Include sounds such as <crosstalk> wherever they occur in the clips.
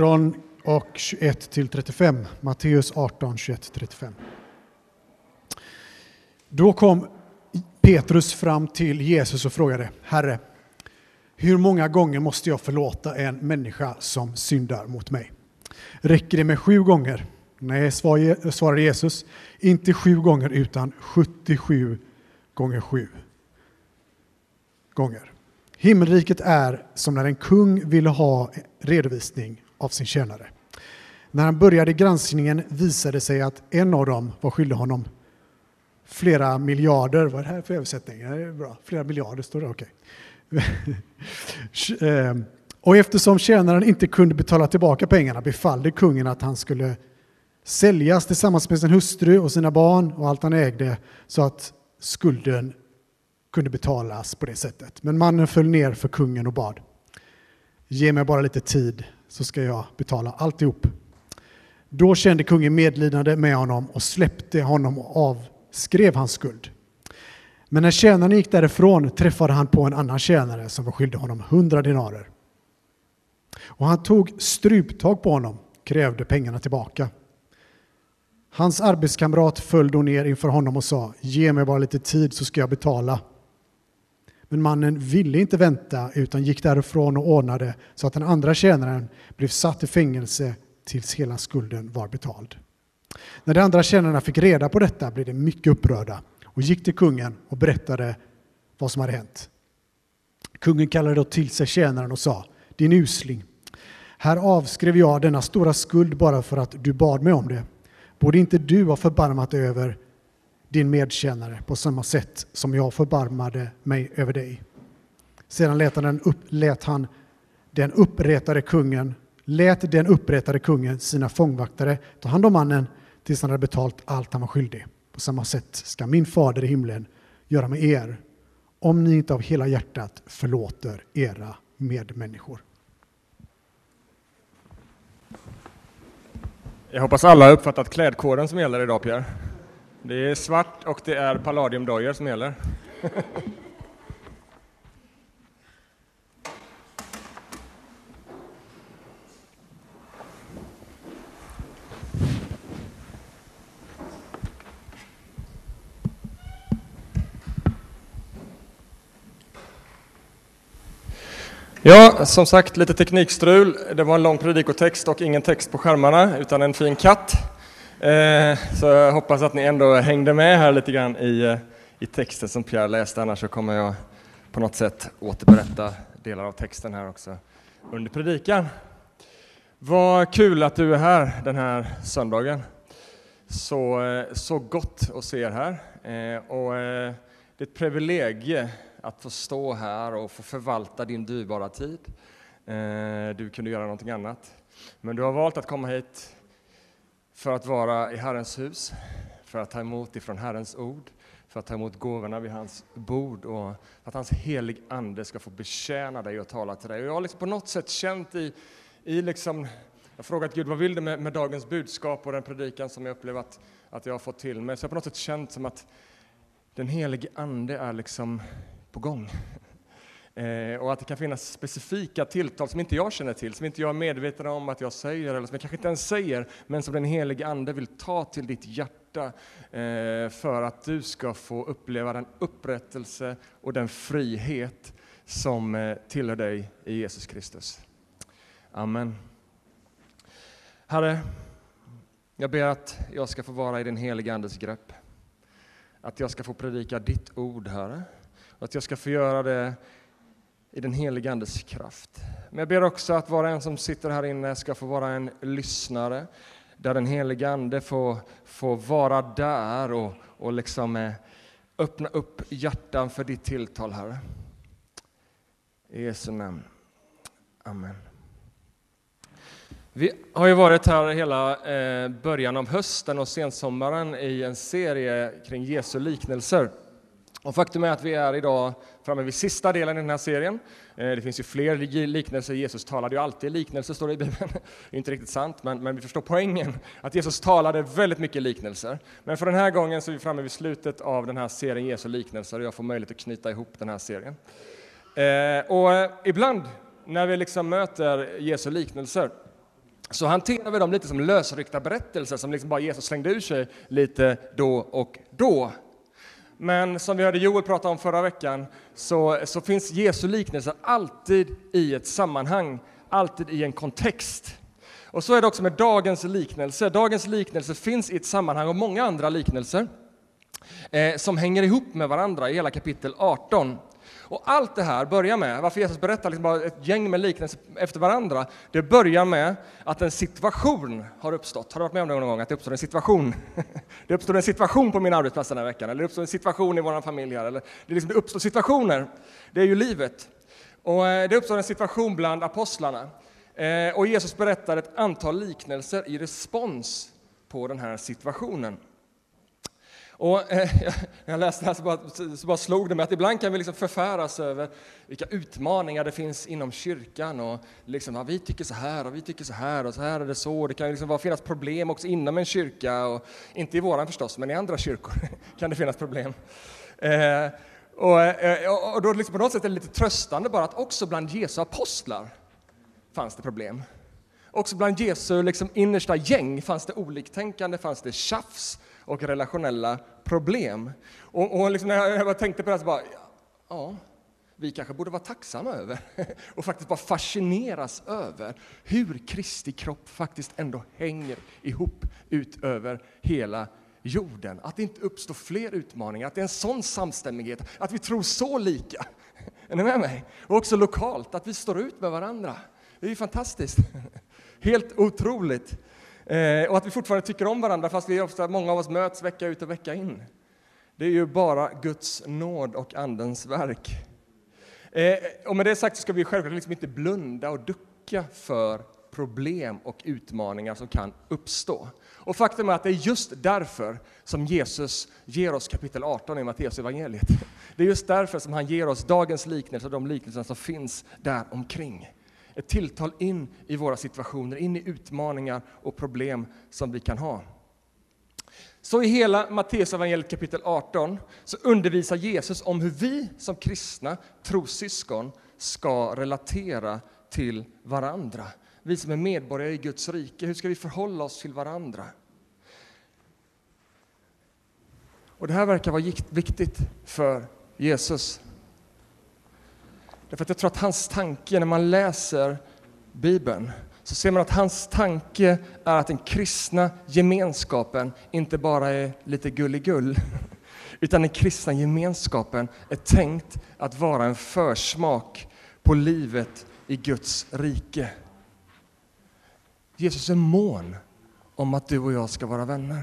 18 och 21 till 35. Matteus 18, 21 35. Då kom Petrus fram till Jesus och frågade, Herre, hur många gånger måste jag förlåta en människa som syndar mot mig? Räcker det med sju gånger? Nej, svarade Jesus, inte sju gånger utan 77 gånger sju gånger. Himmelriket är som när en kung ville ha redovisning av sin tjänare. När han började granskningen visade det sig att en av dem var skyldig honom flera miljarder. Vad är det här för översättning? Det är bra. Flera miljarder står det, okej. Okay. <laughs> Ehm, och eftersom tjänaren inte kunde betala tillbaka pengarna befallde kungen att han skulle säljas tillsammans med sin hustru och sina barn och allt han ägde så att skulden kunde betalas på det sättet. Men mannen föll ner för kungen och bad. Ge mig bara lite tid så ska jag betala alltihop. Då kände kungen medlidande med honom och släppte honom och avskrev hans skuld. Men när tjänaren gick därifrån träffade han på en annan tjänare som var skyldig honom hundra dinarer. Och han tog struptag på honom, krävde pengarna tillbaka. Hans arbetskamrat föll då ner inför honom och sa, ge mig bara lite tid så ska jag betala. Men mannen ville inte vänta utan gick därifrån och ordnade så att den andra tjänaren blev satt i fängelse tills hela skulden var betald. När de andra tjänarna fick reda på detta blev de mycket upprörda och gick till kungen och berättade vad som hade hänt. Kungen kallade då till sig tjänaren och sa, din usling, här avskrev jag denna stora skuld bara för att du bad mig om det. Borde inte du ha förbarmat över din medtjänare på samma sätt som jag förbarmade mig över dig. Sedan lät han den, upp, lät han den upprättade kungen lät den upprättade kungen sina fångvaktare ta hand om mannen tills han hade betalt allt han var skyldig. På samma sätt ska min fader i himlen göra med er om ni inte av hela hjärtat förlåter era medmänniskor. Jag hoppas alla har uppfattat klädkoden som gäller idag, Pierre. Det är svart och det är palladiumdojor som gäller. Ja, som sagt, lite teknikstrul. Det var en lång predikotext och ingen text på skärmarna, utan en fin katt. Eh, så jag hoppas att ni ändå hängde med här lite grann i, eh, i texten som Pierre läste, annars så kommer jag på något sätt återberätta delar av texten här också under predikan. Vad kul att du är här den här söndagen. Så, eh, så gott att se er här. Och det är ett privilegie att få stå här och få förvalta din dyrbara tid. Du kunde göra någonting annat. Men du har valt att komma hit för att vara i Herrens hus, för att ta emot ifrån Herrens ord, för att ta emot gåvorna vid hans bord och att hans helig ande ska få betjäna dig och tala till dig. Och jag har liksom på något sätt känt i, i liksom, jag har frågat Gud vad vill du med, med dagens budskap och den predikan som jag upplever att, att jag har fått till mig. Så jag har på något sätt känt som att den helige ande är liksom på gång. Eh, och att det kan finnas specifika tilltal som inte jag känner till, som inte jag är medveten om att jag säger, eller som jag kanske inte ens säger, men som den helige Ande vill ta till ditt hjärta eh, för att du ska få uppleva den upprättelse och den frihet som eh, tillhör dig i Jesus Kristus. Amen. Herre, jag ber att jag ska få vara i din helige Andes grepp. Att jag ska få predika ditt ord, Herre. Och att jag ska få göra det i den helige Andes kraft. Men jag ber också att var och en som sitter här inne ska få vara en lyssnare, där den helige Ande får, får vara där och, och liksom eh, öppna upp hjärtan för ditt tilltal, Herre. I Jesu namn. Amen. Vi har ju varit här hela eh, början av hösten och sensommaren i en serie kring Jesu liknelser. Och faktum är att vi är idag framme vid sista delen i den här serien. Eh, det finns ju fler liknelser, Jesus talade ju alltid liknelser, står det i Bibeln. <laughs> Det är inte riktigt sant, men, men vi förstår poängen, att Jesus talade väldigt mycket liknelser. Men för den här gången så är vi framme vid slutet av den här serien Jesu liknelser och jag får möjlighet att knyta ihop den här serien. Eh, och eh, ibland när vi liksom möter Jesu liknelser så hanterar vi dem lite som lösryckta berättelser som liksom bara Jesus slängde ur sig lite då och då. Men som vi hörde Joel prata om förra veckan så, så finns Jesu liknelser alltid i ett sammanhang, alltid i en kontext. Och så är det också med dagens liknelse. Dagens liknelse finns i ett sammanhang och många andra liknelser eh, som hänger ihop med varandra i hela kapitel 18. Och allt det här börjar med, varför Jesus berättar liksom bara ett gäng med liknelser efter varandra, det börjar med att en situation har uppstått. Har du varit med om det någon gång, att det uppstår en situation? <laughs> Det uppstår en situation på min arbetsplats den här veckan, eller det uppstår en situation i vår familj här, eller det, liksom, det uppstår situationer. Det är ju livet. Och eh, det uppstår en situation bland apostlarna. Eh, och Jesus berättar ett antal liknelser i respons på den här situationen. Och eh, när <laughs> jag läste det här så bara, så bara slog det mig att ibland kan vi liksom förfäras över vilka utmaningar det finns inom kyrkan. Och liksom, ja, vi tycker så här och vi tycker så här och så här är det så. Det kan liksom vara, finnas problem också inom en kyrka. Och, inte i våran förstås, men i andra kyrkor <laughs> kan det finnas problem. Eh, eh, och, och, då liksom på något sätt är det lite tröstande bara att också bland Jesu apostlar fanns det problem. Också bland Jesu liksom innersta gäng fanns det oliktänkande, fanns det tjafs och relationella problem. Och, och liksom när jag tänkte på det så bara, ja, vi kanske borde vara tacksamma över <laughs> och faktiskt bara fascineras över hur Kristi kropp faktiskt ändå hänger ihop ut över hela jorden. Att det inte uppstår fler utmaningar, att det är en sån samstämmighet, att vi tror så lika. <laughs> Är ni med mig? Och också lokalt, att vi står ut med varandra. Det är ju fantastiskt. <laughs> Helt otroligt. Eh, och att vi fortfarande tycker om varandra fast vi ofta, många av oss möts vecka ut och vecka in. Det är ju bara Guds nåd och Andens verk. Eh, och med det sagt så ska vi självklart liksom inte blunda och ducka för problem och utmaningar som kan uppstå. Och faktum är att det är just därför som Jesus ger oss kapitel 18 i Matteus evangeliet. Det är just därför som han ger oss dagens liknelser och de liknelser som finns där omkring ett tilltal in i våra situationer, in i utmaningar och problem som vi kan ha. Så i hela Matteusevangeliet kapitel 18 så undervisar Jesus om hur vi som kristna trossyskon ska relatera till varandra. Vi som är medborgare i Guds rike, hur ska vi förhålla oss till varandra? Och Det här verkar vara viktigt för Jesus. Därför att jag tror att hans tanke, när man läser Bibeln, så ser man att hans tanke är att den kristna gemenskapen inte bara är lite gulligull, <laughs> utan den kristna gemenskapen är tänkt att vara en försmak på livet i Guds rike. Jesus är mån om att du och jag ska vara vänner.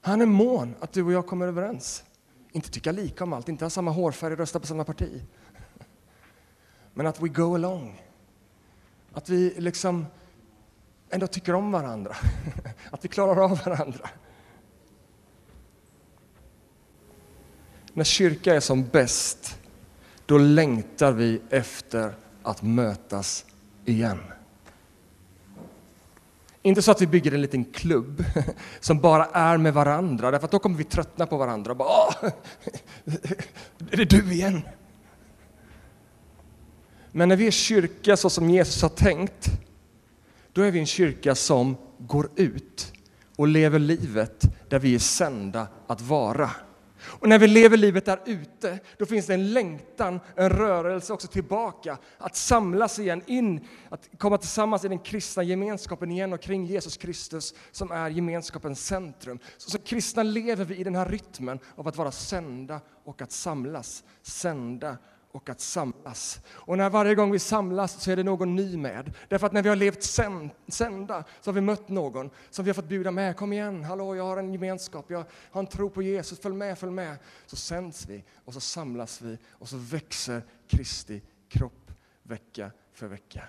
Han är mån att du och jag kommer överens. Inte tycka lika om allt, inte ha samma hårfärg rösta på samma parti. Men att we go along. Att vi liksom ändå tycker om varandra. <laughs> Att vi klarar av varandra. När kyrka är som bäst, då längtar vi efter att mötas igen. Inte så att vi bygger en liten klubb <laughs> som bara är med varandra, därför att då kommer vi tröttna på varandra. Bara, <laughs> är det du igen? Men när vi är kyrka så som Jesus har tänkt, då är vi en kyrka som går ut och lever livet där vi är sända att vara. Och när vi lever livet där ute, då finns det en längtan, en rörelse också tillbaka, att samlas igen, in, att komma tillsammans i den kristna gemenskapen igen och kring Jesus Kristus som är gemenskapens centrum. Så som kristna lever vi i den här rytmen av att vara sända och att samlas, sända och att samlas. Och när varje gång vi samlas så är det någon ny med. Därför att när vi har levt sända så har vi mött någon som vi har fått bjuda med. Kom igen, hallå, jag har en gemenskap, jag har en tro på Jesus, följ med, följ med. Så sänds vi och så samlas vi och så växer Kristi kropp vecka för vecka.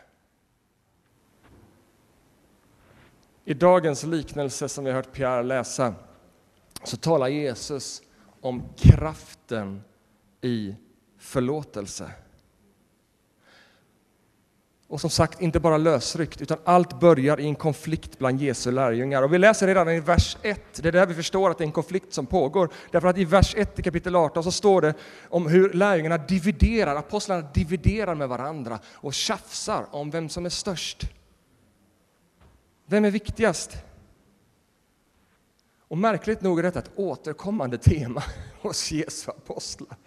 I dagens liknelse som vi har hört Pierre läsa så talar Jesus om kraften i förlåtelse. Och som sagt, inte bara lösryckt, utan allt börjar i en konflikt bland Jesu lärjungar. Och vi läser redan i vers 1, det är där vi förstår att det är en konflikt som pågår. Därför att i vers 1 i kapitel 18 så står det om hur lärjungarna dividerar, apostlarna dividerar med varandra och tjafsar om vem som är störst. Vem är viktigast? Och märkligt nog är detta ett återkommande tema <laughs> hos Jesu apostlar.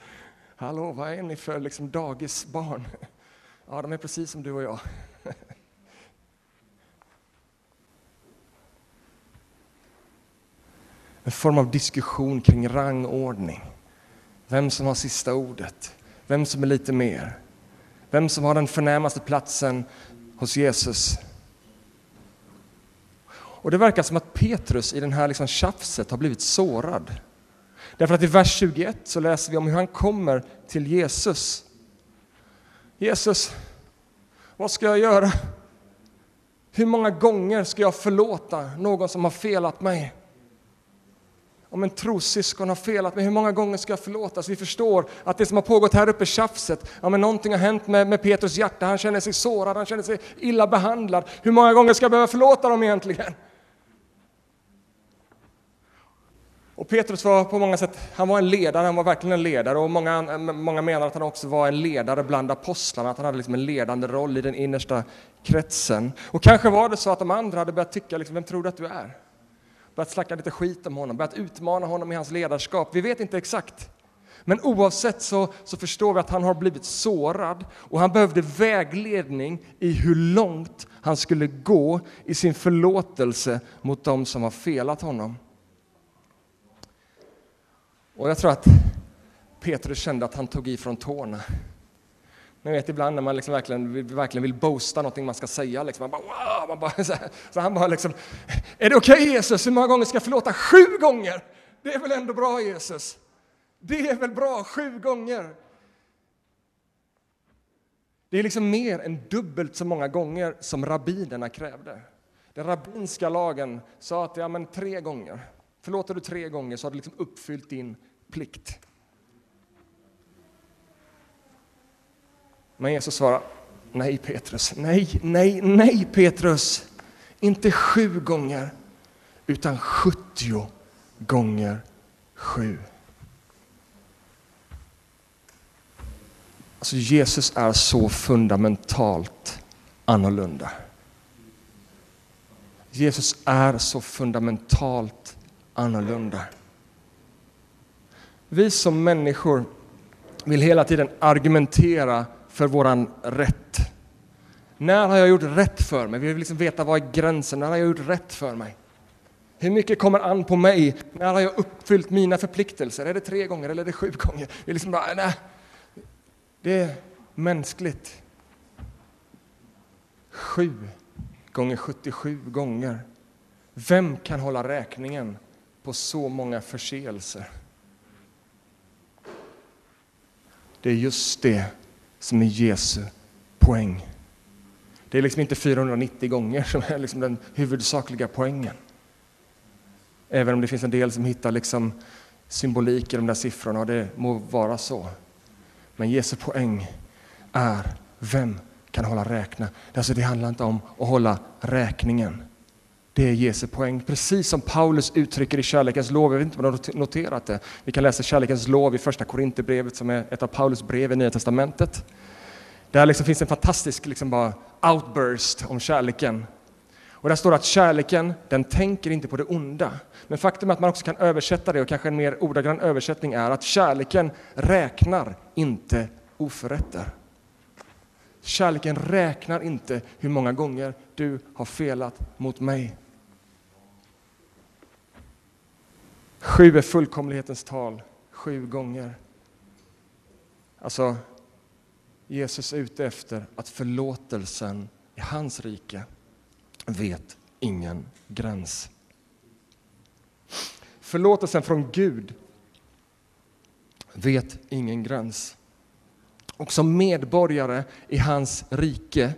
Hallå, vad är ni för liksom dagisbarn? <laughs> Ja, de är precis som du och jag. <laughs> En form av diskussion kring rangordning. Vem som har sista ordet, vem som är lite mer, vem som har den förnämaste platsen hos Jesus. Och det verkar som att Petrus i den här liksom tjafset har blivit sårad. Därför att i vers 21 så läser vi om hur han kommer till Jesus. Jesus, vad ska jag göra? Hur många gånger ska jag förlåta någon som har felat mig? Om en trossyskon har felat mig, hur många gånger ska jag förlåta? Så vi förstår att det som har pågått här uppe, tjafset, ja men någonting har hänt med, med Petrus hjärta, han känner sig sårad, han känner sig illa behandlad. Hur många gånger ska jag behöva förlåta dem egentligen? Och Petrus var på många sätt, han var en ledare, han var verkligen en ledare och många, många menar att han också var en ledare bland apostlarna, att han hade liksom en ledande roll i den innersta kretsen. Och kanske var det så att de andra hade börjat tycka, liksom, vem tror du att du är? Börjat snacka lite skit om honom, börjat utmana honom i hans ledarskap. Vi vet inte exakt. Men oavsett så, så förstår vi att han har blivit sårad och han behövde vägledning i hur långt han skulle gå i sin förlåtelse mot dem som har felat honom. Och jag tror att Petrus kände att han tog ifrån tårna. Ni vet ibland när man liksom verkligen, verkligen vill boasta någonting man ska säga. Liksom, man bara, wow! man bara, <laughs> så, här, så han bara liksom, är det okej okay, Jesus? Hur många gånger ska jag förlåta? Sju gånger! Det är väl ändå bra Jesus? Det är väl bra, sju gånger? Det är liksom mer än dubbelt så många gånger som rabbinerna krävde. Den rabbinska lagen sa att ja, men tre gånger, förlåter du tre gånger så har du liksom uppfyllt din plikt. Men Jesus svarar, nej Petrus, nej, nej, nej Petrus. Inte sju gånger, utan sjuttio gånger sju. Alltså Jesus är så fundamentalt annorlunda. Jesus är så fundamentalt annorlunda. Vi som människor vill hela tiden argumentera för våran rätt. När har jag gjort rätt för mig? Vi vill liksom veta vad är gränsen? När har jag gjort rätt för mig? Hur mycket kommer an på mig? När har jag uppfyllt mina förpliktelser? Är det tre gånger eller är det sju gånger? Det är liksom bara, nej. Det är mänskligt. Sju gånger 77 gånger. Vem kan hålla räkningen på så många förseelser? Det är just det som är Jesu poäng. Det är liksom inte 490 gånger som är liksom den huvudsakliga poängen. Även om det finns en del som hittar liksom symbolik i de där siffrorna, och det må vara så. Men Jesu poäng är, vem kan hålla räkna? Alltså det handlar inte om att hålla räkningen. Det är Jesu poäng, precis som Paulus uttrycker i Kärlekens lov. Jag vet inte om du har noterat det. Vi kan läsa Kärlekens lov i första Korinthierbrevet som är ett av Paulus brev i Nya Testamentet. Där liksom finns en fantastisk liksom bara outburst om kärleken. Och där står det att kärleken, den tänker inte på det onda. Men faktum är att man också kan översätta det, och kanske en mer ordagrann översättning är att kärleken räknar inte oförrätter. Kärleken räknar inte hur många gånger du har felat mot mig. Sju är fullkomlighetens tal, sju gånger. Alltså, Jesus är ute efter att förlåtelsen i hans rike vet ingen gräns. Förlåtelsen från Gud vet ingen gräns. Och som medborgare i hans rike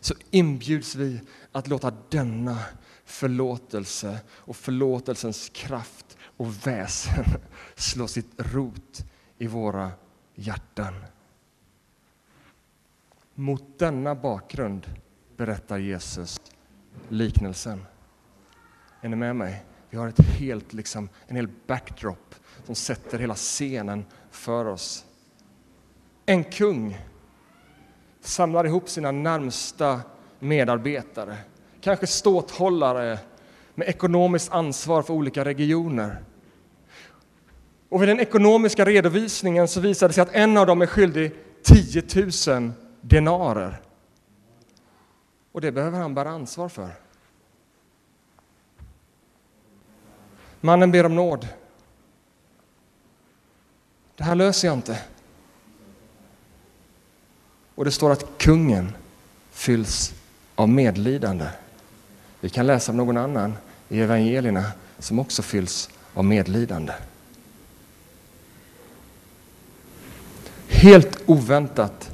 så inbjuds vi att låta denna förlåtelse och förlåtelsens kraft och väsen <laughs> slå sitt rot i våra hjärtan. Mot denna bakgrund berättar Jesus liknelsen. Är ni med mig? Vi har ett helt, liksom, en hel backdrop som sätter hela scenen för oss. En kung samlar ihop sina närmsta medarbetare, kanske ståthållare med ekonomiskt ansvar för olika regioner. Och vid den ekonomiska redovisningen så visade det sig att en av dem är skyldig 10 000 denarer. Och det behöver han bära ansvar för. Mannen ber om nåd. Det här löser jag inte. Och det står att kungen fylls av medlidande. Vi kan läsa om någon annan i evangelierna som också fylls av medlidande. Helt oväntat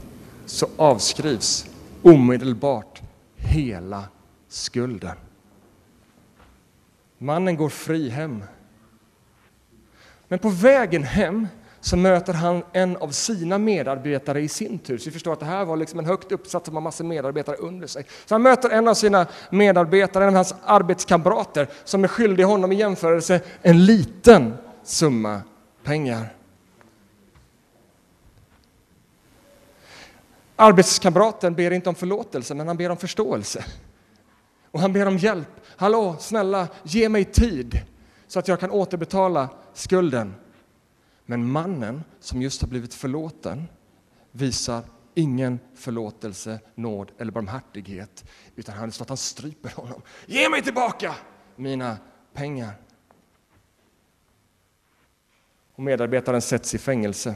så avskrivs omedelbart hela skulden. Mannen går fri hem. Men på vägen hem så möter han en av sina medarbetare i sin tur. Så vi förstår att det här var liksom en högt uppsatt som har massor medarbetare under sig. Så han möter en av sina medarbetare, en av hans arbetskamrater, som är skyldig honom i jämförelse en liten summa pengar. Arbetskamraten ber inte om förlåtelse, men han ber om förståelse. Och han ber om hjälp. Hallå, snälla, ge mig tid så att jag kan återbetala skulden. Men mannen som just har blivit förlåten visar ingen förlåtelse, nåd eller barmhärtighet, utan han, så att han stryper honom. Ge mig tillbaka mina pengar! Och medarbetaren sätts i fängelse.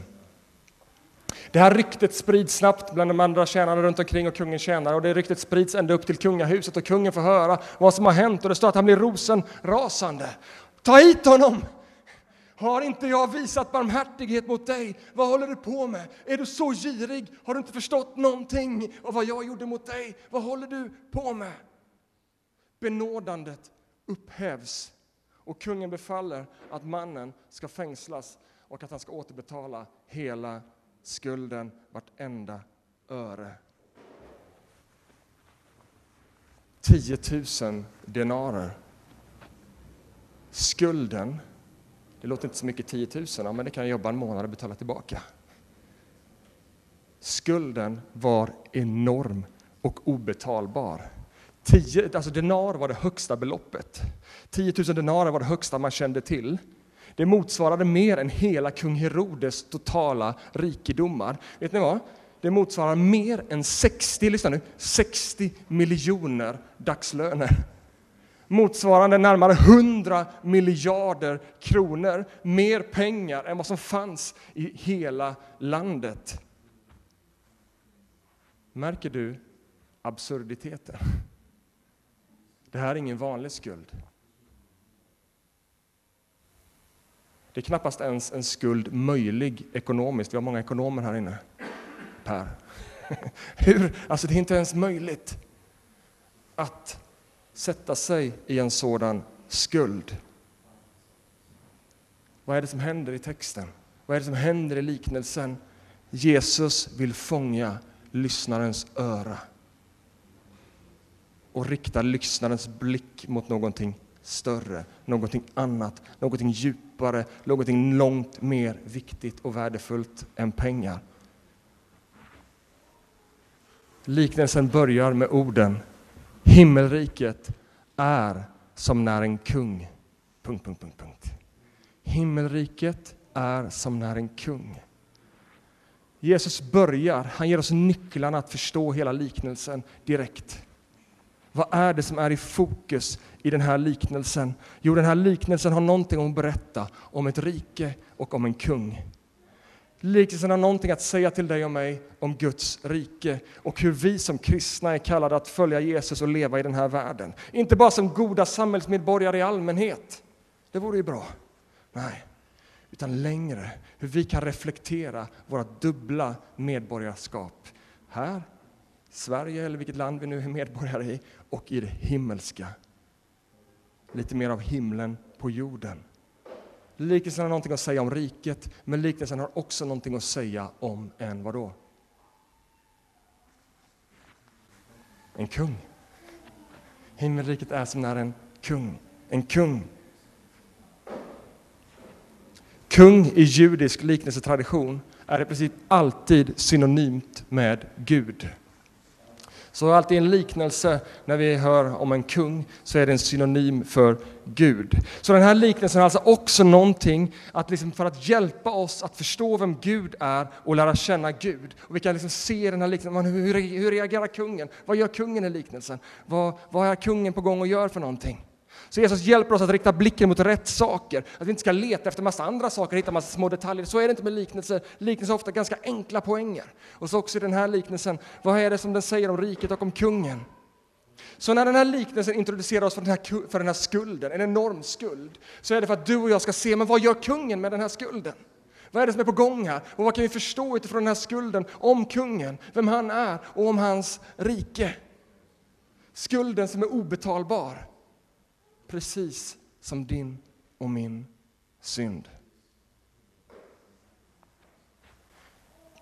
Det här ryktet sprids snabbt bland de andra tjänarna runt omkring och kungen tjänare och det ryktet sprids ända upp till kungahuset och kungen får höra vad som har hänt och det står att han blir rosenrasande. Ta hit honom! Har inte jag visat barmhärtighet mot dig? Vad håller du på med? Är du så girig? Har du inte förstått någonting av vad jag gjorde mot dig? Vad håller du på med? Benådandet upphävs och kungen befaller att mannen ska fängslas och att han ska återbetala hela skulden, vartenda öre. 10 000 denarer. Skulden det låter inte så mycket 10 000, ja, men det kan jag jobba en månad och betala tillbaka. Skulden var enorm och obetalbar. 10, alltså denar var det högsta beloppet. 10 000 denarer var det högsta man kände till. Det motsvarade mer än hela kung Herodes totala rikedomar. Vet ni vad? Det motsvarar mer än 60, lyssna nu, 60 miljoner dagslöner motsvarande närmare 100 miljarder kronor, mer pengar än vad som fanns i hela landet. Märker du absurditeten? Det här är ingen vanlig skuld. Det är knappast ens en skuld möjlig ekonomiskt. Vi har många ekonomer här inne. Per. <laughs> Hur? Alltså det är inte ens möjligt att sätta sig i en sådan skuld. Vad är det som händer i texten? Vad är det som händer i liknelsen? Jesus vill fånga lyssnarens öra och rikta lyssnarens blick mot någonting större, någonting annat, någonting djupare, någonting långt mer viktigt och värdefullt än pengar. Liknelsen börjar med orden Himmelriket är som när en kung... Punkt, punkt, punkt, punkt. Himmelriket är som när en kung. Jesus börjar, han ger oss nycklarna att förstå hela liknelsen direkt. Vad är det som är i fokus i den här liknelsen? Jo, den här liknelsen har någonting att berätta om ett rike och om en kung. Liknelsen har någonting att säga till dig och mig om Guds rike och hur vi som kristna är kallade att följa Jesus och leva i den här världen. Inte bara som goda samhällsmedborgare i allmänhet, det vore ju bra. Nej, utan längre hur vi kan reflektera våra dubbla medborgarskap. Här, Sverige eller vilket land vi nu är medborgare i, och i det himmelska. Lite mer av himlen på jorden. Liknelsen har någonting att säga om riket, men liknelsen har också någonting att säga om en vadå? En kung. Himmelriket är som när en kung, en kung. Kung i judisk liknelsetradition är i princip alltid synonymt med Gud. Så alltid en liknelse när vi hör om en kung så är det en synonym för Gud. Så den här liknelsen är alltså också någonting att liksom för att hjälpa oss att förstå vem Gud är och lära känna Gud. Och vi kan liksom se den här liknelsen, hur, hur reagerar kungen? Vad gör kungen i liknelsen? Vad, vad är kungen på gång och gör för någonting? Så Jesus hjälper oss att rikta blicken mot rätt saker, att vi inte ska leta efter massa andra saker, hitta massa små detaljer. Så är det inte med liknelser. Liknelser är ofta ganska enkla poänger. Och så också i den här liknelsen, vad är det som den säger om riket och om kungen? Så när den här liknelsen introducerar oss för den här, för den här skulden, en enorm skuld, så är det för att du och jag ska se, men vad gör kungen med den här skulden? Vad är det som är på gång här? Och vad kan vi förstå utifrån den här skulden om kungen, vem han är och om hans rike? Skulden som är obetalbar precis som din och min synd.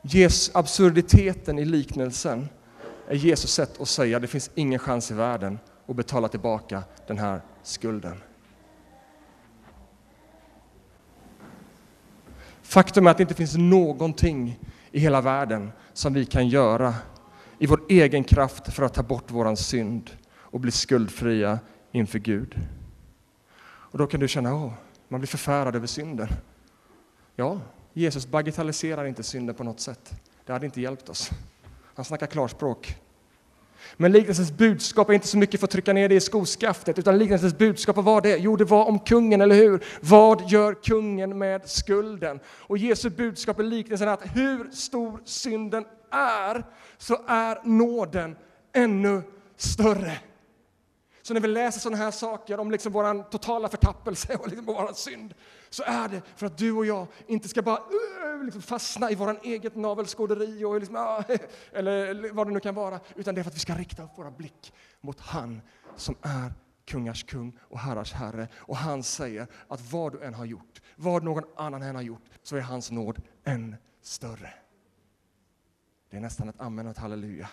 Jesus, absurditeten i liknelsen är Jesus sätt att säga att det finns ingen chans i världen att betala tillbaka den här skulden. Faktum är att det inte finns någonting i hela världen som vi kan göra i vår egen kraft för att ta bort vår synd och bli skuldfria inför Gud. Och då kan du känna, att man blir förfärad över synden. Ja, Jesus bagatelliserar inte synden på något sätt. Det hade inte hjälpt oss. Han snackar klarspråk. Men liknelsens budskap är inte så mycket för att trycka ner det i skoskaftet, utan liknelsens budskap, var det? Jo, det var om kungen, eller hur? Vad gör kungen med skulden? Och Jesu budskap i liknelsen är att hur stor synden är, så är nåden ännu större. Så när vi läser sådana här saker om liksom vår totala förtappelse och liksom vår synd, så är det för att du och jag inte ska bara uh, liksom fastna i vår eget navelskåderi, och liksom, uh, <laughs> eller vad det nu kan vara, utan det är för att vi ska rikta upp våra blick mot han som är kungars kung och herrars herre. Och han säger att vad du än har gjort, vad någon annan än har gjort, så är hans nåd än större. Det är nästan ett amen och ett halleluja.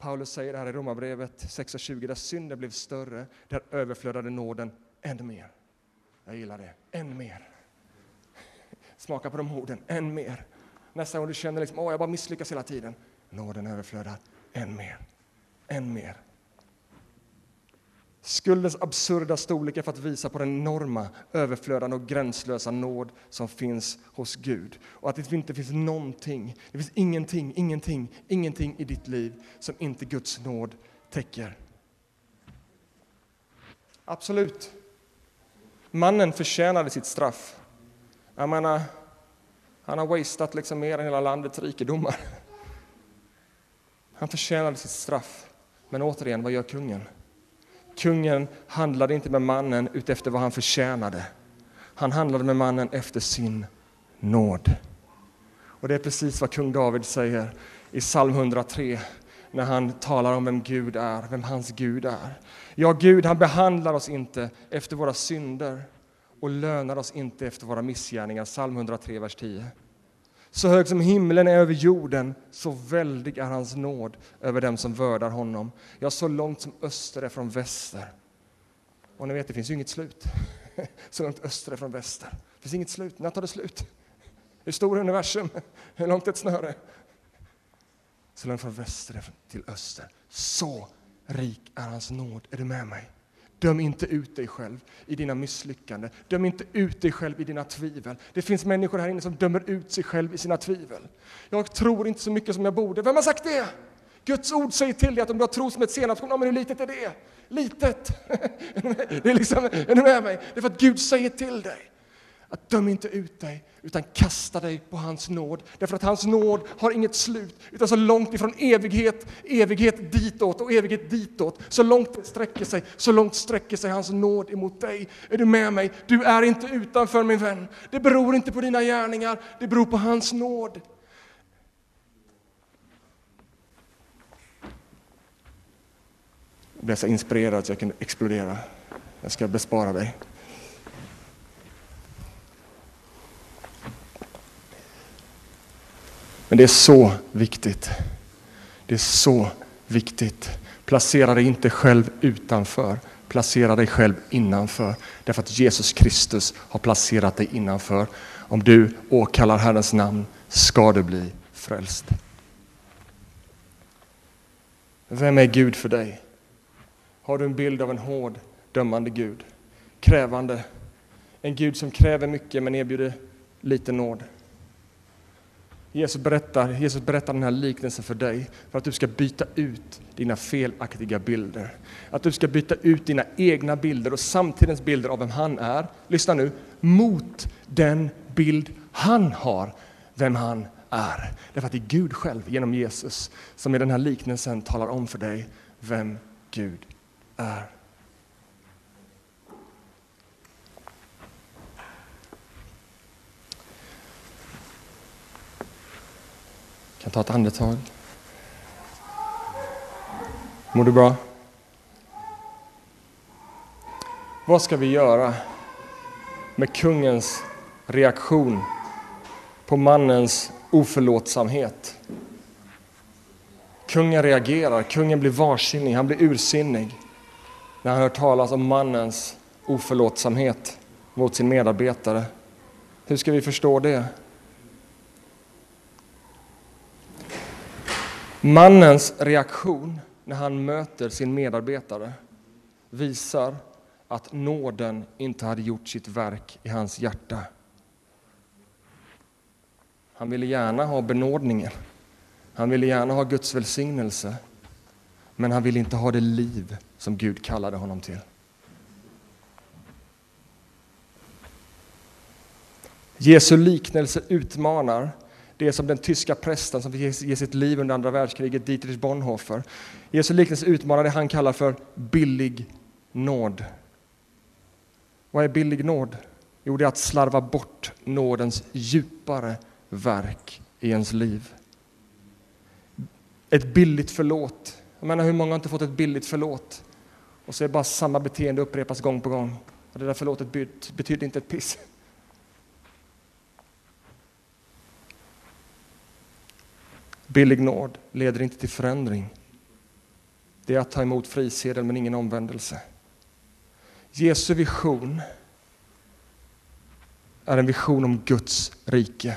Paulus säger här i Romarbrevet 6.20, där synden blev större, där överflödade nåden än mer. Jag gillar det, än mer. Smaka på de orden, än mer. Nästa gång du känner liksom, åh, jag bara misslyckas hela tiden. Nåden överflödar än mer, än mer. Skuldens absurda storlek är för att visa på den enorma, överflödande och gränslösa nåd som finns hos Gud. Och att det inte finns någonting, det finns ingenting, ingenting, ingenting i ditt liv som inte Guds nåd täcker. Absolut. Mannen förtjänade sitt straff. Jag menar, han har wasted liksom mer än hela landets rikedomar. Han förtjänade sitt straff. Men återigen, vad gör kungen? Kungen handlade inte med mannen utefter vad han förtjänade. Han handlade med mannen efter sin nåd. Och det är precis vad kung David säger i psalm 103 när han talar om vem Gud är, vem hans Gud är. Ja, Gud han behandlar oss inte efter våra synder och lönar oss inte efter våra missgärningar. Psalm 103, vers 10. Så hög som himlen är över jorden, så väldig är hans nåd över dem som vördar honom. Ja, så långt som öster är från väster. Och ni vet, det finns ju inget slut. <laughs> Så långt öster är från väster. Det finns inget slut. När tar det slut? Hur stor är universum? <laughs> Hur långt är ett snöre? Så långt från väster till öster. Så rik är hans nåd. Är du med mig? Döm inte ut dig själv i dina misslyckanden. Döm inte ut dig själv i dina tvivel. Det finns människor här inne som dömer ut sig själv i sina tvivel. Jag tror inte så mycket som jag borde. Vem har sagt det? Guds ord säger till dig att om du har tro som ett senapskorn, men hur litet är det? Litet! <laughs> det är liksom, är du med mig? Det är för att Gud säger till dig att döm inte ut dig, utan kasta dig på hans nåd. Därför att hans nåd har inget slut, utan så långt ifrån evighet, evighet ditåt och evighet ditåt, så långt det sträcker sig, så långt sträcker sig hans nåd emot dig. Är du med mig? Du är inte utanför min vän. Det beror inte på dina gärningar, det beror på hans nåd. Jag blev så inspirerad att jag kunde explodera. Jag ska bespara dig. Men det är så viktigt. Det är så viktigt. Placera dig inte själv utanför. Placera dig själv innanför. Därför att Jesus Kristus har placerat dig innanför. Om du åkallar Herrens namn ska du bli frälst. Vem är Gud för dig? Har du en bild av en hård, dömande Gud? Krävande. En Gud som kräver mycket men erbjuder lite nåd. Jesus berättar, Jesus berättar den här liknelsen för dig för att du ska byta ut dina felaktiga bilder. Att du ska byta ut dina egna bilder och samtidens bilder av vem han är, lyssna nu, mot den bild han har, vem han är. Därför att det är Gud själv genom Jesus som i den här liknelsen talar om för dig vem Gud är. Kan ta ett andetag. Mår du bra? Vad ska vi göra med kungens reaktion på mannens oförlåtsamhet? Kungen reagerar, kungen blir varsinnig, han blir ursinnig när han hör talas om mannens oförlåtsamhet mot sin medarbetare. Hur ska vi förstå det? Mannens reaktion när han möter sin medarbetare visar att nåden inte hade gjort sitt verk i hans hjärta. Han ville gärna ha benådningen. Han ville gärna ha Guds välsignelse. Men han ville inte ha det liv som Gud kallade honom till. Jesu liknelse utmanar det är som den tyska prästen som fick ge sitt liv under andra världskriget, Dietrich Bonhoeffer. Jesu liknelse utmanar det han kallar för billig nåd. Vad är billig nåd? Jo, det är att slarva bort nådens djupare verk i ens liv. Ett billigt förlåt. Jag menar, hur många har inte fått ett billigt förlåt? Och så är bara samma beteende upprepas gång på gång. Och det där förlåtet betyder inte ett piss. Billig nåd leder inte till förändring. Det är att ta emot frisedel men ingen omvändelse. Jesu vision är en vision om Guds rike.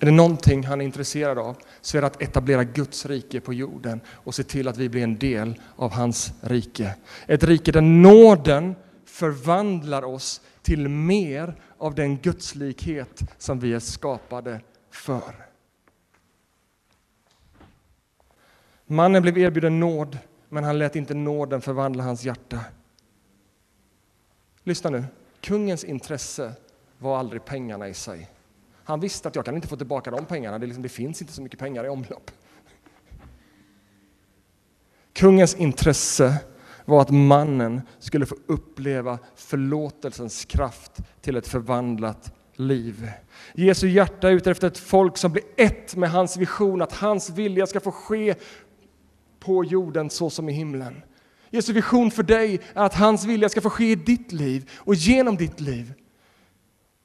Är det någonting han är intresserad av så är det att etablera Guds rike på jorden och se till att vi blir en del av hans rike. Ett rike där nåden förvandlar oss till mer av den gudslikhet som vi är skapade för. Mannen blev erbjuden nåd, men han lät inte nåden förvandla hans hjärta. Lyssna nu. Kungens intresse var aldrig pengarna i sig. Han visste att jag kan inte få tillbaka de pengarna, det, liksom, det finns inte så mycket pengar i omlopp. Kungens intresse var att mannen skulle få uppleva förlåtelsens kraft till ett förvandlat liv. Jesu hjärta är ute efter ett folk som blir ett med hans vision, att hans vilja ska få ske på jorden så som i himlen. Jesu vision för dig är att hans vilja ska få ske i ditt liv och genom ditt liv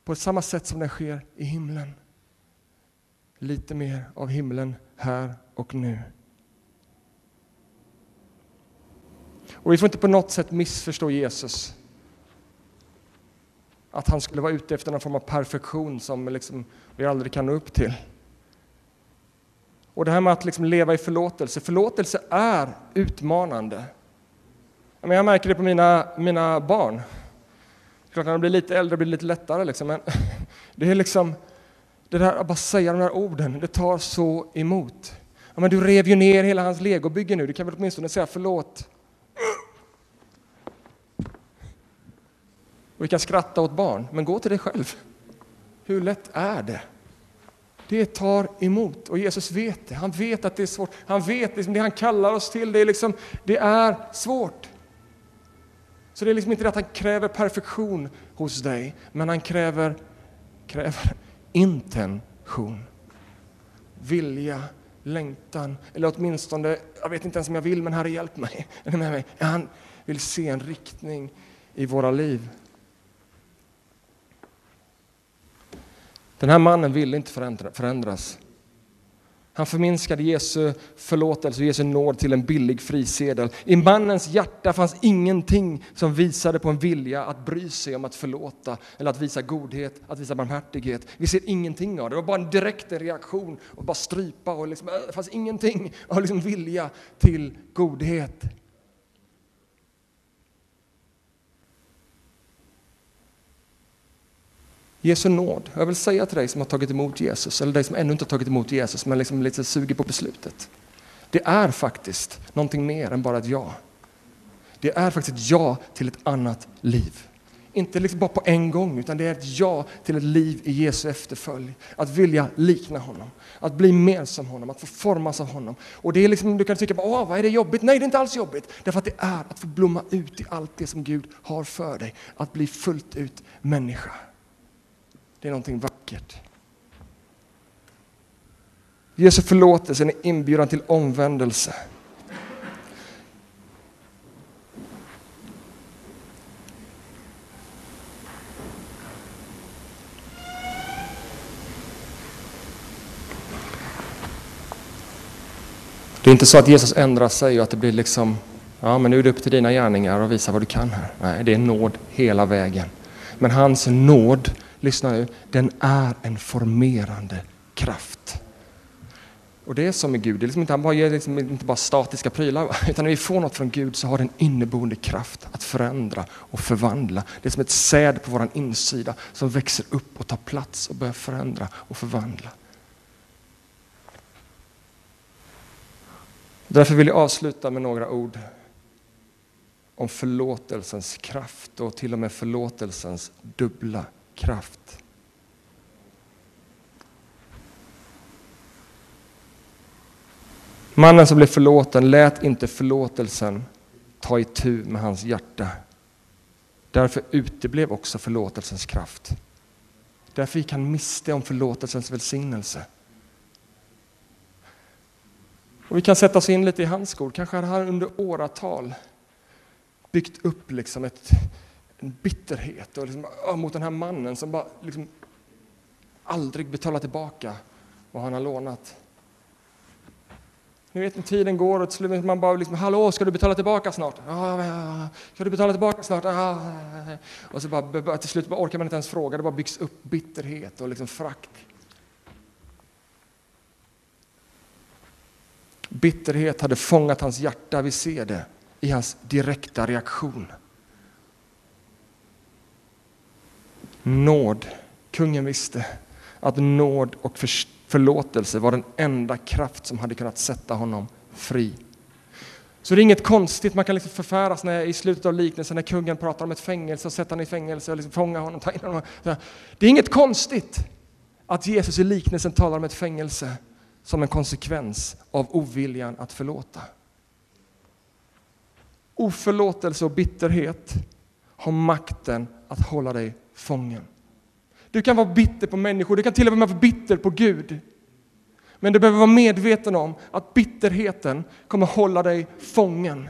på samma sätt som den sker i himlen. Lite mer av himlen här och nu. Och vi får inte på något sätt missförstå Jesus. Att han skulle vara ute efter någon form av perfektion som liksom vi aldrig kan nå upp till. Och det här med att liksom leva i förlåtelse. Förlåtelse är utmanande. Jag märker det på mina, mina barn. Klart när de blir lite äldre blir det lite lättare. Liksom. Men <laughs> det är liksom, det där att bara säga de där orden, det tar så emot. Ja, men du rev ju ner hela hans legobygge nu, du kan väl åtminstone säga förlåt. Och vi kan skratta åt barn, men gå till dig själv. Hur lätt är det? Det tar emot och Jesus vet det. Han vet att det är svårt. Han vet liksom det han kallar oss till. Det är, liksom, det är svårt. Så det är liksom inte det att han kräver perfektion hos dig, men han kräver, kräver intention. Vilja, längtan, eller åtminstone, jag vet inte ens om jag vill, men Herre hjälp mig. Är med mig? Han vill se en riktning i våra liv. Den här mannen ville inte förändras. Han förminskade Jesu förlåtelse och Jesu nåd till en billig frisedel. I mannens hjärta fanns ingenting som visade på en vilja att bry sig om att förlåta eller att visa godhet, att visa barmhärtighet. Vi ser ingenting av det. Det var bara en direkt reaktion och bara strypa och liksom, äh, det fanns ingenting av liksom vilja till godhet. Jesu nåd. Jag vill säga till dig som har tagit emot Jesus, eller dig som ännu inte har tagit emot Jesus, men liksom lite suger på beslutet. Det är faktiskt någonting mer än bara ett ja. Det är faktiskt ett ja till ett annat liv. Inte liksom bara på en gång, utan det är ett ja till ett liv i Jesu efterföljd. Att vilja likna honom, att bli mer som honom, att få formas av honom. Och det är liksom, du kan tycka, Åh, vad är det jobbigt? Nej, det är inte alls jobbigt. Därför att det är att få blomma ut i allt det som Gud har för dig. Att bli fullt ut människa. Det är någonting vackert. Jesu förlåtelse är en inbjudan till omvändelse. Det är inte så att Jesus ändrar sig och att det blir liksom, ja men nu är det upp till dina gärningar och visa vad du kan här. Nej, det är nåd hela vägen. Men hans nåd lyssna nu, den är en formerande kraft. Och det är som med Gud, det är liksom inte, han bara ger liksom inte bara statiska prylar, utan när vi får något från Gud så har den inneboende kraft att förändra och förvandla. Det är som ett säd på vår insida som växer upp och tar plats och börjar förändra och förvandla. Därför vill jag avsluta med några ord om förlåtelsens kraft och till och med förlåtelsens dubbla kraft. Mannen som blev förlåten lät inte förlåtelsen ta itu med hans hjärta. Därför uteblev också förlåtelsens kraft. Därför gick han miste om förlåtelsens välsignelse. Och vi kan sätta oss in lite i hans skor. Kanske hade han under åratal byggt upp liksom ett, en bitterhet och liksom, ah, mot den här mannen som bara liksom aldrig betalar tillbaka vad han har lånat. Ni vet när tiden går och till slut man bara liksom, hallå, ska du betala tillbaka snart? Ska du betala tillbaka snart? Och så bara, till slut bara orkar man inte ens fråga, det bara byggs upp bitterhet och liksom frakt. Bitterhet hade fångat hans hjärta, vi ser det i hans direkta reaktion. Nåd. Kungen visste att nåd och förlåtelse var den enda kraft som hade kunnat sätta honom fri. Så det är inget konstigt, man kan liksom förfäras när, i slutet av liknelsen när kungen pratar om ett fängelse och sätta honom i fängelse och liksom fånga honom, ta in honom. Det är inget konstigt att Jesus i liknelsen talar om ett fängelse som en konsekvens av oviljan att förlåta. Oförlåtelse och bitterhet har makten att hålla dig fången. Du kan vara bitter på människor, du kan till och med vara bitter på Gud. Men du behöver vara medveten om att bitterheten kommer hålla dig fången.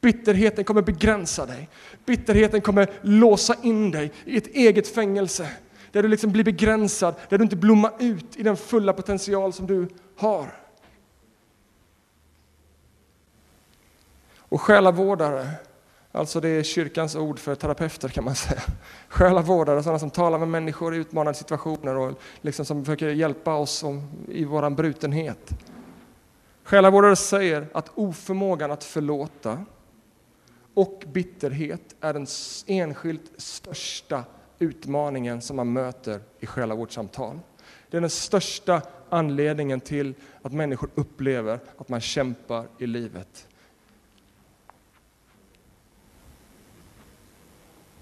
Bitterheten kommer begränsa dig. Bitterheten kommer låsa in dig i ett eget fängelse där du liksom blir begränsad, där du inte blommar ut i den fulla potential som du har. Och själavårdare Alltså det är kyrkans ord för terapeuter kan man säga. Själavårdare, sådana som talar med människor i utmanande situationer och liksom som försöker hjälpa oss i vår brutenhet. Själavårdare säger att oförmågan att förlåta och bitterhet är den enskilt största utmaningen som man möter i själavårdssamtal. Det är den största anledningen till att människor upplever att man kämpar i livet.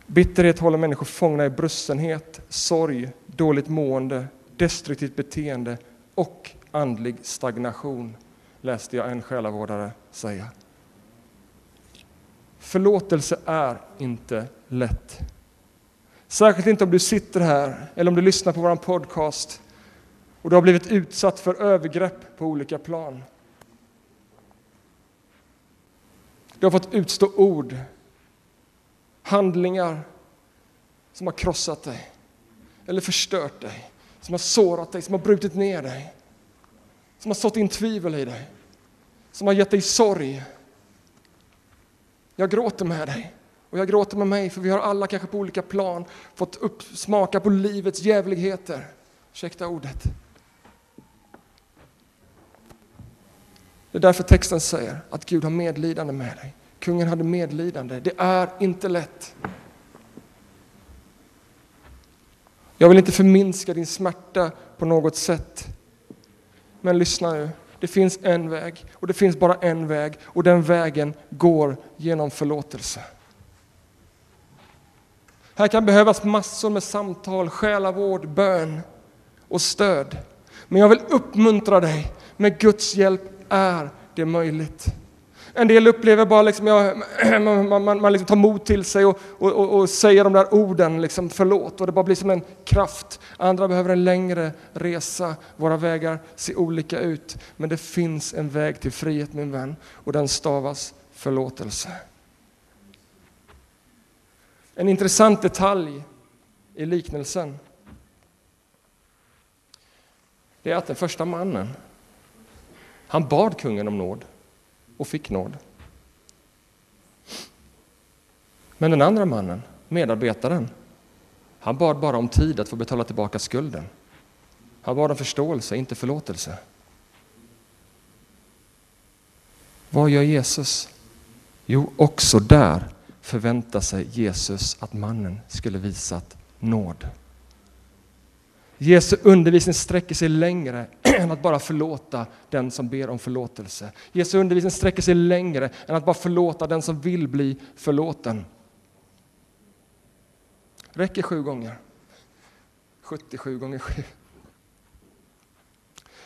Bitterhet håller människor fångna i brussenhet, sorg, dåligt mående, destruktivt beteende och andlig stagnation, läste jag en själavårdare säga. Förlåtelse är inte lätt. Särskilt inte om du sitter här eller om du lyssnar på vår podcast och du har blivit utsatt för övergrepp på olika plan. Du har fått utstå ord handlingar som har krossat dig eller förstört dig, som har sårat dig, som har brutit ner dig. som har sått in tvivel i dig, som har gett dig sorg. Jag gråter med dig och jag gråter med mig, för vi har alla kanske på olika plan fått uppsmaka på livets jävligheter. Ursäkta ordet. Det är därför texten säger att Gud har medlidande med dig. Kungen hade medlidande. Det är inte lätt. Jag vill inte förminska din smärta på något sätt. Men lyssna nu. Det finns en väg och det finns bara en väg och den vägen går genom förlåtelse. Här kan behövas massor med samtal, själavård, bön och stöd. Men jag vill uppmuntra dig, med Guds hjälp är det möjligt. En del upplever bara liksom, ja, <clears throat> man, man, man liksom tar mod till sig och, och, och, och, säger de där orden, liksom, förlåt, och det bara blir som en kraft. Andra behöver en längre resa. Våra vägar ser olika ut, men det finns en väg till frihet min vän, och den stavas förlåtelse. En intressant detalj i liknelsen det är att den första mannen, han bad kungen om nåd och fick nåd. Men den andra mannen, medarbetaren, han bad bara om tid att få betala tillbaka skulden. Han bad om förståelse, inte förlåtelse. Vad gör Jesus? Jo, också där förväntar sig Jesus att mannen skulle visat nåd. Jesu undervisning sträcker sig längre <clears throat> än att bara förlåta den som ber om förlåtelse. Jesu undervisning sträcker sig längre än att bara förlåta den som vill bli förlåten. Räcker sju gånger. 77 gånger sju.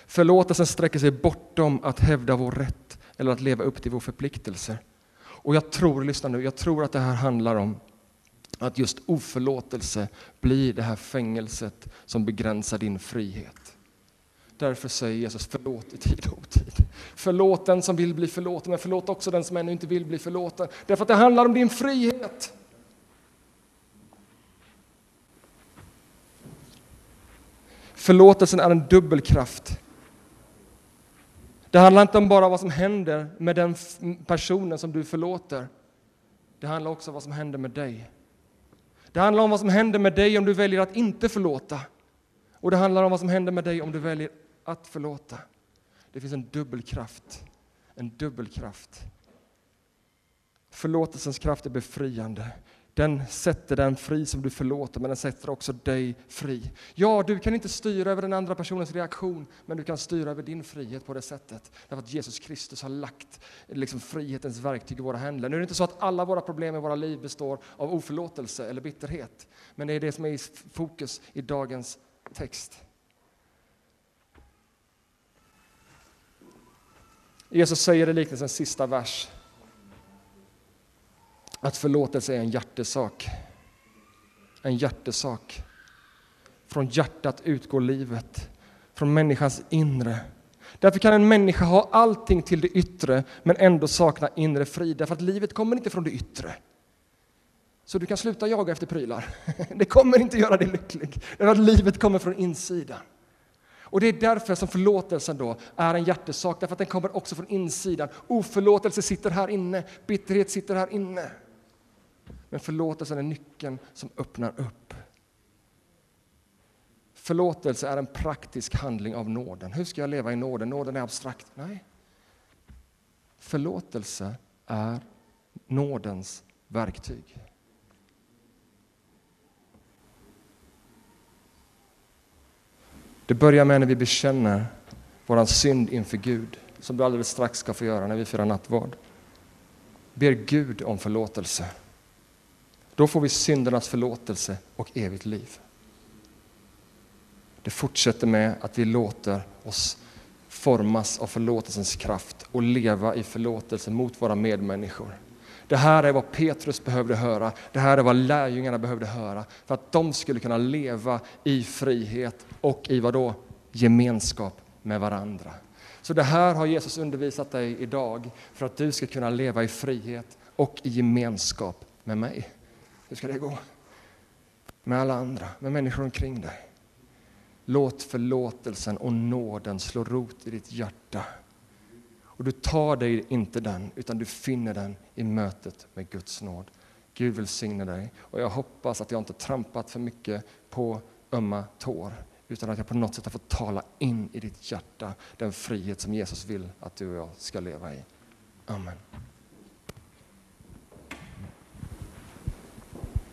Förlåtelsen sträcker sig bortom att hävda vår rätt eller att leva upp till vår förpliktelse. Och jag tror, lyssna nu, jag tror att det här handlar om att just oförlåtelse blir det här fängelset som begränsar din frihet. Därför säger Jesus förlåt i tid och otid. Förlåt den som vill bli förlåten, men förlåt också den som ännu inte vill bli förlåten. Därför att det handlar om din frihet. Förlåtelsen är en dubbelkraft. Det handlar inte om bara vad som händer med den personen som du förlåter. Det handlar också om vad som händer med dig. Det handlar om vad som händer med dig om du väljer att inte förlåta. Och det handlar om vad som händer med dig om du väljer att förlåta. Det finns en dubbelkraft. En dubbelkraft. Förlåtelsens kraft är befriande. Den sätter den fri som du förlåter, men den sätter också dig fri. Ja, du kan inte styra över den andra personens reaktion, men du kan styra över din frihet på det sättet. Därför att Jesus Kristus har lagt liksom, frihetens verktyg i våra händer. Nu är det inte så att alla våra problem i våra liv består av oförlåtelse eller bitterhet, men det är det som är i fokus i dagens text. Jesus säger i liknelsens sista vers att förlåtelse är en hjärtesak. En hjärtesak. Från hjärtat utgår livet, från människans inre. Därför kan en människa ha allting till det yttre men ändå sakna inre frid, därför att livet kommer inte från det yttre. Så du kan sluta jaga efter prylar. <laughs> Det kommer inte göra dig lycklig, därför att livet kommer från insidan. Och det är därför som förlåtelsen då är en hjärtesak, därför att den kommer också från insidan. Oförlåtelse sitter här inne, bitterhet sitter här inne. Men förlåtelsen är nyckeln som öppnar upp. Förlåtelse är en praktisk handling av nåden. Hur ska jag leva i nåden? Nåden är abstrakt. Nej. Förlåtelse är nådens verktyg. Det börjar med när vi bekänner vår synd inför Gud, som du alldeles strax ska få göra när vi firar nattvard. Ber Gud om förlåtelse. Då får vi syndernas förlåtelse och evigt liv. Det fortsätter med att vi låter oss formas av förlåtelsens kraft och leva i förlåtelse mot våra medmänniskor. Det här är vad Petrus behövde höra, det här är vad lärjungarna behövde höra för att de skulle kunna leva i frihet och i vad då? Gemenskap med varandra. Så det här har Jesus undervisat dig idag för att du ska kunna leva i frihet och i gemenskap med mig. Hur ska det gå? Med alla andra, med människor omkring dig. Låt förlåtelsen och nåden slå rot i ditt hjärta. Och du tar dig inte den, utan du finner den i mötet med Guds nåd. Gud välsigne dig. Och jag hoppas att jag inte trampat för mycket på ömma tår, utan att jag på något sätt har fått tala in i ditt hjärta den frihet som Jesus vill att du och jag ska leva i. Amen.